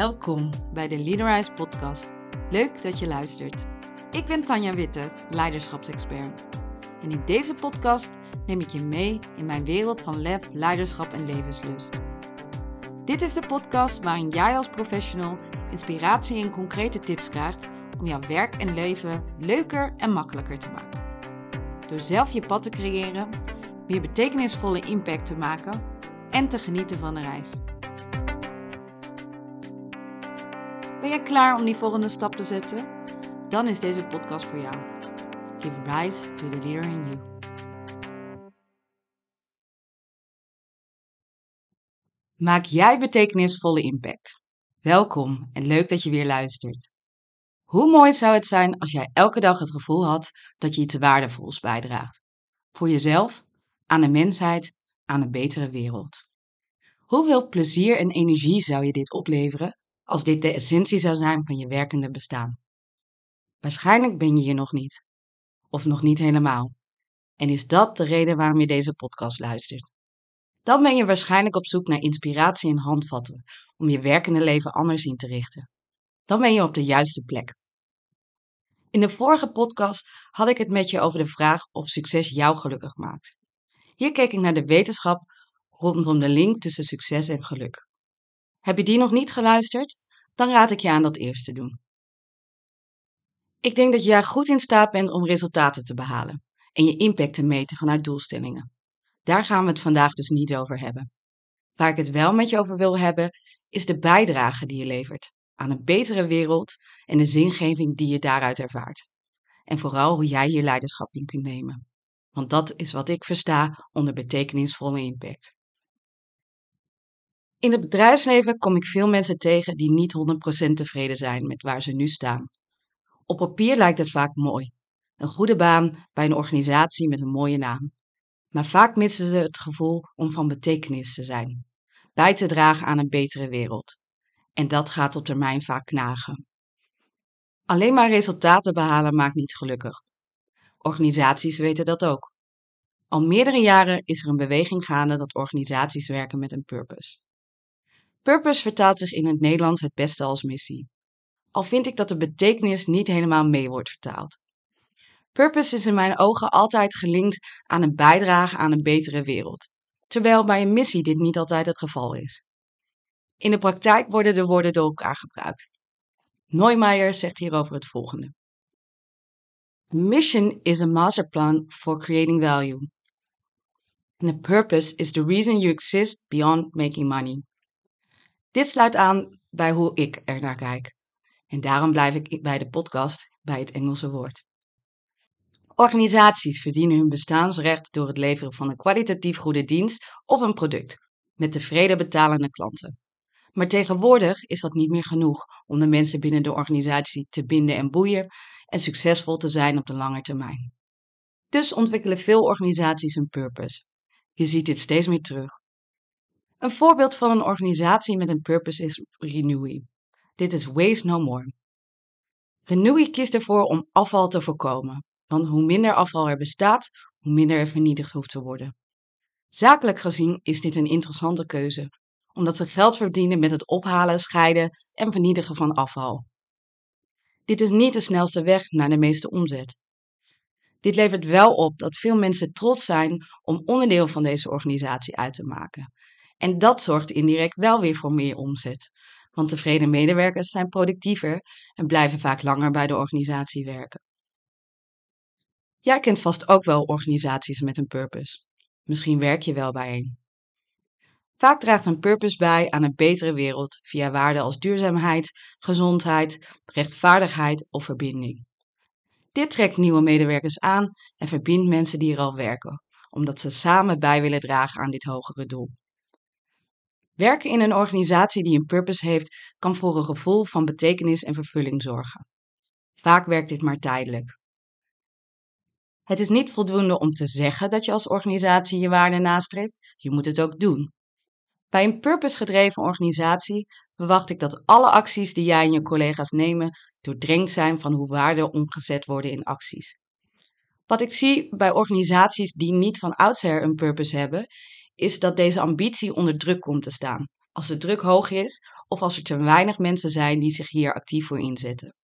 Welkom bij de Leaderize podcast. Leuk dat je luistert. Ik ben Tanja Witte, leiderschapsexpert. En in deze podcast neem ik je mee in mijn wereld van lef, leiderschap en levenslust. Dit is de podcast waarin jij als professional inspiratie en concrete tips krijgt om jouw werk en leven leuker en makkelijker te maken. Door zelf je pad te creëren, meer betekenisvolle impact te maken en te genieten van de reis. Ben jij klaar om die volgende stap te zetten? Dan is deze podcast voor jou. Give rise to the leader in you. Maak jij betekenisvolle impact? Welkom en leuk dat je weer luistert. Hoe mooi zou het zijn als jij elke dag het gevoel had dat je iets waardevols bijdraagt? Voor jezelf, aan de mensheid, aan een betere wereld. Hoeveel plezier en energie zou je dit opleveren als dit de essentie zou zijn van je werkende bestaan? Waarschijnlijk ben je hier nog niet. Of nog niet helemaal. En is dat de reden waarom je deze podcast luistert? Dan ben je waarschijnlijk op zoek naar inspiratie en handvatten om je werkende leven anders in te richten. Dan ben je op de juiste plek. In de vorige podcast had ik het met je over de vraag of succes jou gelukkig maakt. Hier keek ik naar de wetenschap rondom de link tussen succes en geluk. Heb je die nog niet geluisterd? Dan raad ik je aan dat eerst te doen. Ik denk dat jij goed in staat bent om resultaten te behalen en je impact te meten vanuit doelstellingen. Daar gaan we het vandaag dus niet over hebben. Waar ik het wel met je over wil hebben, is de bijdrage die je levert aan een betere wereld en de zingeving die je daaruit ervaart. En vooral hoe jij hier leiderschap in kunt nemen. Want dat is wat ik versta onder betekenisvolle impact. In het bedrijfsleven kom ik veel mensen tegen die niet 100% tevreden zijn met waar ze nu staan. Op papier lijkt het vaak mooi. Een goede baan bij een organisatie met een mooie naam. Maar vaak missen ze het gevoel om van betekenis te zijn, bij te dragen aan een betere wereld. En dat gaat op termijn vaak knagen. Alleen maar resultaten behalen maakt niet gelukkig. Organisaties weten dat ook. Al meerdere jaren is er een beweging gaande dat organisaties werken met een purpose. Purpose vertaalt zich in het Nederlands het beste als missie. Al vind ik dat de betekenis niet helemaal mee wordt vertaald. Purpose is in mijn ogen altijd gelinkt aan een bijdrage aan een betere wereld, terwijl bij een missie dit niet altijd het geval is. In de praktijk worden de woorden door elkaar gebruikt. Neumeier zegt hierover het volgende. Mission is a masterplan for creating value. And a purpose is the reason you exist beyond making money. Dit sluit aan bij hoe ik er naar kijk. En daarom blijf ik bij de podcast bij het Engelse woord. Organisaties verdienen hun bestaansrecht door het leveren van een kwalitatief goede dienst of een product met tevreden betalende klanten. Maar tegenwoordig is dat niet meer genoeg om de mensen binnen de organisatie te binden en boeien en succesvol te zijn op de lange termijn. Dus ontwikkelen veel organisaties een purpose. Je ziet dit steeds meer terug. Een voorbeeld van een organisatie met een purpose is Renewy. Dit is Waste No More. Renewy kiest ervoor om afval te voorkomen, want hoe minder afval er bestaat, hoe minder er vernietigd hoeft te worden. Zakelijk gezien is dit een interessante keuze, omdat ze geld verdienen met het ophalen, scheiden en vernietigen van afval. Dit is niet de snelste weg naar de meeste omzet. Dit levert wel op dat veel mensen trots zijn om onderdeel van deze organisatie uit te maken. En dat zorgt indirect wel weer voor meer omzet. Want tevreden medewerkers zijn productiever en blijven vaak langer bij de organisatie werken. Jij kent vast ook wel organisaties met een purpose. Misschien werk je wel bij een. Vaak draagt een purpose bij aan een betere wereld via waarden als duurzaamheid, gezondheid, rechtvaardigheid of verbinding. Dit trekt nieuwe medewerkers aan en verbindt mensen die er al werken, omdat ze samen bij willen dragen aan dit hogere doel. Werken in een organisatie die een purpose heeft, kan voor een gevoel van betekenis en vervulling zorgen. Vaak werkt dit maar tijdelijk. Het is niet voldoende om te zeggen dat je als organisatie je waarden nastreeft, je moet het ook doen. Bij een purpose-gedreven organisatie verwacht ik dat alle acties die jij en je collega's nemen doordrenkt zijn van hoe waarden omgezet worden in acties. Wat ik zie bij organisaties die niet van oudsher een purpose hebben, is dat deze ambitie onder druk komt te staan, als de druk hoog is of als er te weinig mensen zijn die zich hier actief voor inzetten.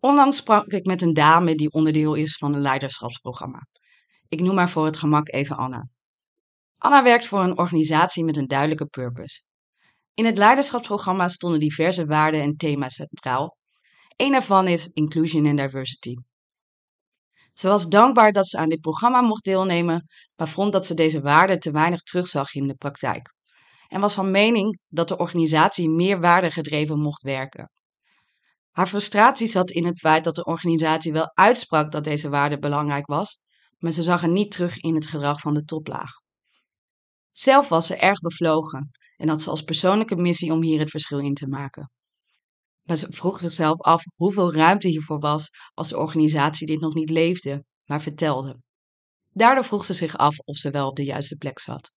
Onlangs sprak ik met een dame die onderdeel is van een leiderschapsprogramma. Ik noem haar voor het gemak even Anna. Anna werkt voor een organisatie met een duidelijke purpose. In het leiderschapsprogramma stonden diverse waarden en thema's centraal. Een daarvan is inclusion and diversity. Ze was dankbaar dat ze aan dit programma mocht deelnemen, maar vond dat ze deze waarden te weinig terugzag in de praktijk. En was van mening dat de organisatie meer waardegedreven mocht werken. Haar frustratie zat in het feit dat de organisatie wel uitsprak dat deze waarde belangrijk was, maar ze zag het niet terug in het gedrag van de toplaag. Zelf was ze erg bevlogen en had ze als persoonlijke missie om hier het verschil in te maken. Maar ze vroeg zichzelf af hoeveel ruimte hiervoor was als de organisatie dit nog niet leefde, maar vertelde. Daardoor vroeg ze zich af of ze wel op de juiste plek zat.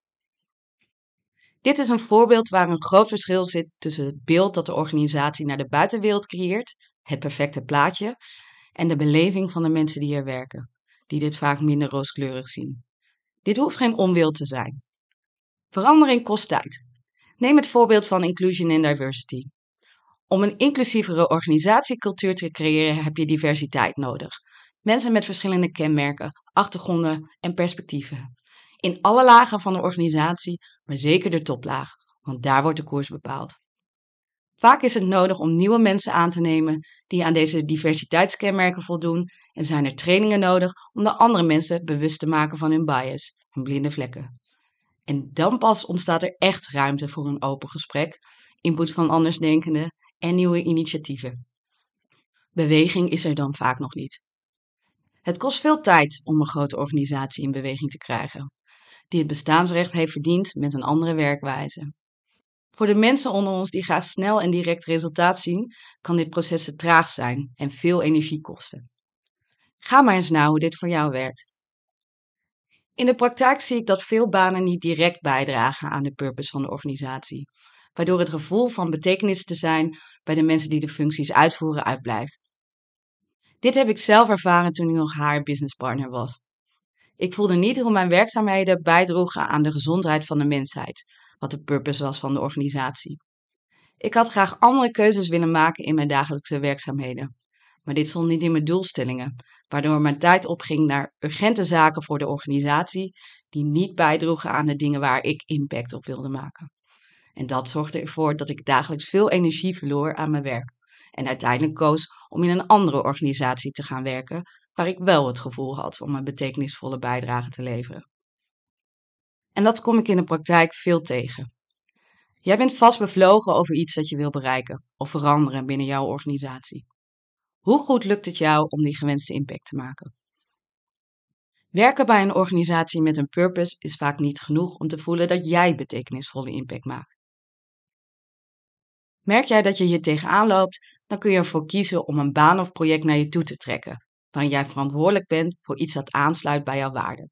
Dit is een voorbeeld waar een groot verschil zit tussen het beeld dat de organisatie naar de buitenwereld creëert, het perfecte plaatje, en de beleving van de mensen die er werken, die dit vaak minder rooskleurig zien. Dit hoeft geen onwil te zijn. Verandering kost tijd. Neem het voorbeeld van inclusion and diversity. Om een inclusievere organisatiecultuur te creëren heb je diversiteit nodig. Mensen met verschillende kenmerken, achtergronden en perspectieven. In alle lagen van de organisatie, maar zeker de toplaag, want daar wordt de koers bepaald. Vaak is het nodig om nieuwe mensen aan te nemen die aan deze diversiteitskenmerken voldoen en zijn er trainingen nodig om de andere mensen bewust te maken van hun bias, hun blinde vlekken. En dan pas ontstaat er echt ruimte voor een open gesprek, input van andersdenkenden en nieuwe initiatieven. Beweging is er dan vaak nog niet. Het kost veel tijd om een grote organisatie in beweging te krijgen, die het bestaansrecht heeft verdiend met een andere werkwijze. Voor de mensen onder ons die graag snel en direct resultaat zien, kan dit proces te traag zijn en veel energie kosten. Ga maar eens na hoe dit voor jou werkt. In de praktijk zie ik dat veel banen niet direct bijdragen aan de purpose van de organisatie, waardoor het gevoel van betekenis te zijn bij de mensen die de functies uitvoeren uitblijft. Dit heb ik zelf ervaren toen ik nog haar businesspartner was. Ik voelde niet hoe mijn werkzaamheden bijdroegen aan de gezondheid van de mensheid, wat de purpose was van de organisatie. Ik had graag andere keuzes willen maken in mijn dagelijkse werkzaamheden. Maar dit stond niet in mijn doelstellingen, waardoor mijn tijd opging naar urgente zaken voor de organisatie die niet bijdroegen aan de dingen waar ik impact op wilde maken. En dat zorgde ervoor dat ik dagelijks veel energie verloor aan mijn werk. En uiteindelijk koos om in een andere organisatie te gaan werken, waar ik wel het gevoel had om een betekenisvolle bijdrage te leveren. En dat kom ik in de praktijk veel tegen. Jij bent vast bevlogen over iets dat je wil bereiken of veranderen binnen jouw organisatie. Hoe goed lukt het jou om die gewenste impact te maken? Werken bij een organisatie met een purpose is vaak niet genoeg om te voelen dat jij betekenisvolle impact maakt. Merk jij dat je hier tegenaan loopt, dan kun je ervoor kiezen om een baan of project naar je toe te trekken, waarin jij verantwoordelijk bent voor iets dat aansluit bij jouw waarden.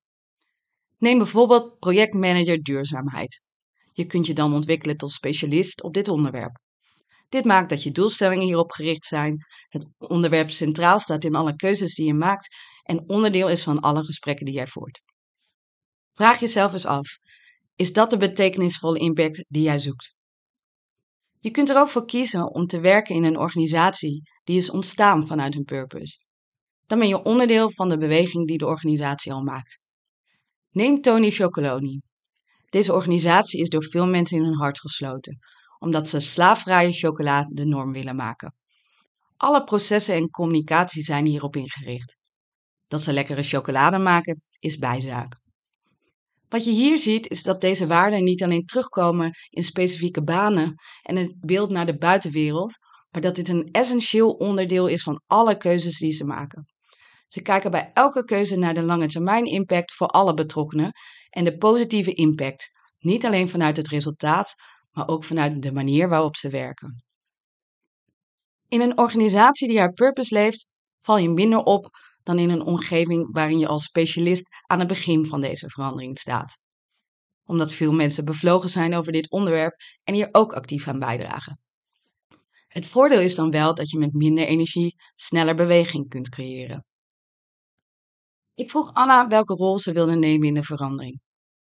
Neem bijvoorbeeld projectmanager duurzaamheid. Je kunt je dan ontwikkelen tot specialist op dit onderwerp. Dit maakt dat je doelstellingen hierop gericht zijn, het onderwerp centraal staat in alle keuzes die je maakt en onderdeel is van alle gesprekken die jij voert. Vraag jezelf eens af: is dat de betekenisvolle impact die jij zoekt? Je kunt er ook voor kiezen om te werken in een organisatie die is ontstaan vanuit een purpose. Dan ben je onderdeel van de beweging die de organisatie al maakt. Neem Tony Chocoloni. Deze organisatie is door veel mensen in hun hart gesloten, omdat ze slaafvrije chocola de norm willen maken. Alle processen en communicatie zijn hierop ingericht. Dat ze lekkere chocolade maken is bijzaak. Wat je hier ziet is dat deze waarden niet alleen terugkomen in specifieke banen en het beeld naar de buitenwereld, maar dat dit een essentieel onderdeel is van alle keuzes die ze maken. Ze kijken bij elke keuze naar de lange termijn impact voor alle betrokkenen en de positieve impact, niet alleen vanuit het resultaat, maar ook vanuit de manier waarop ze werken. In een organisatie die haar purpose leeft, val je minder op dan in een omgeving waarin je als specialist aan het begin van deze verandering staat. Omdat veel mensen bevlogen zijn over dit onderwerp en hier ook actief aan bijdragen. Het voordeel is dan wel dat je met minder energie sneller beweging kunt creëren. Ik vroeg Anna welke rol ze wilde nemen in de verandering.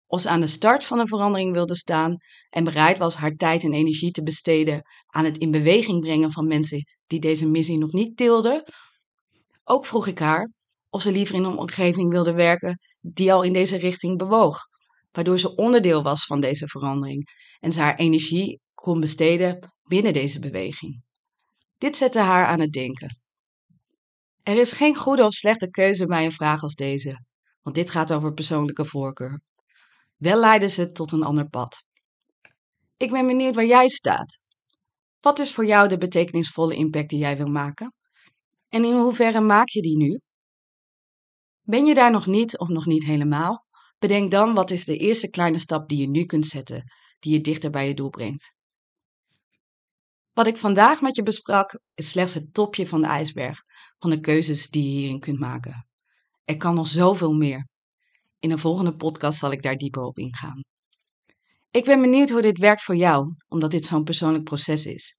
of ze aan de start van een verandering wilde staan en bereid was haar tijd en energie te besteden aan het in beweging brengen van mensen die deze missie nog niet tilden. Ook vroeg ik haar of ze liever in een omgeving wilde werken die al in deze richting bewoog, waardoor ze onderdeel was van deze verandering en ze haar energie kon besteden binnen deze beweging. Dit zette haar aan het denken. Er is geen goede of slechte keuze bij een vraag als deze, want dit gaat over persoonlijke voorkeur. Wel leiden ze tot een ander pad. Ik ben benieuwd waar jij staat. Wat is voor jou de betekenisvolle impact die jij wil maken? En in hoeverre maak je die nu? Ben je daar nog niet of nog niet helemaal? Bedenk dan wat is de eerste kleine stap die je nu kunt zetten, die je dichter bij je doel brengt. Wat ik vandaag met je besprak is slechts het topje van de ijsberg van de keuzes die je hierin kunt maken. Er kan nog zoveel meer. In een volgende podcast zal ik daar dieper op ingaan. Ik ben benieuwd hoe dit werkt voor jou, omdat dit zo'n persoonlijk proces is.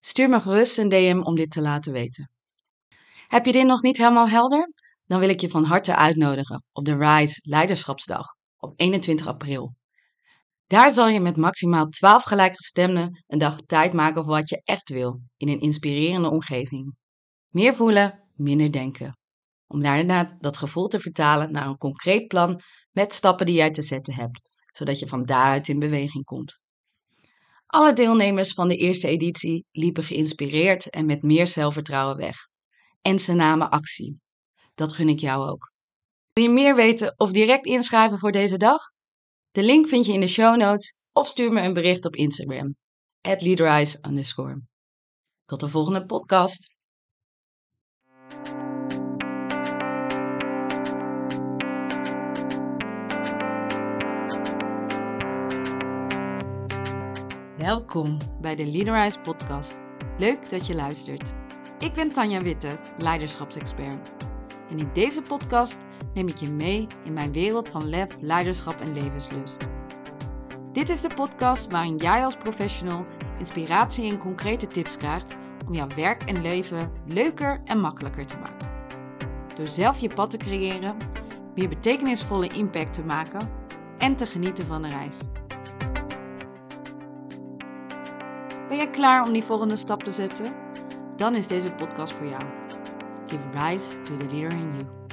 Stuur me gerust een DM om dit te laten weten. Heb je dit nog niet helemaal helder? Dan wil ik je van harte uitnodigen op de RISE Leiderschapsdag op 21 april. Daar zal je met maximaal 12 gelijkgestemden een dag tijd maken voor wat je echt wil in een inspirerende omgeving. Meer voelen, minder denken. Om daarna dat gevoel te vertalen naar een concreet plan met stappen die jij te zetten hebt, zodat je van daaruit in beweging komt. Alle deelnemers van de eerste editie liepen geïnspireerd en met meer zelfvertrouwen weg. En ze namen actie. Dat gun ik jou ook. Wil je meer weten of direct inschrijven voor deze dag? De link vind je in de show notes of stuur me een bericht op Instagram. At Tot de volgende podcast. Welkom bij de Leaderize podcast. Leuk dat je luistert. Ik ben Tanja Witte, leiderschapsexpert. En in deze podcast neem ik je mee in mijn wereld van lef, leiderschap en levenslust. Dit is de podcast waarin jij als professional inspiratie en concrete tips krijgt om jouw werk en leven leuker en makkelijker te maken. Door zelf je pad te creëren, meer betekenisvolle impact te maken en te genieten van de reis. Ben jij klaar om die volgende stap te zetten? Dan is deze podcast voor jou. Give rise to the leader in you.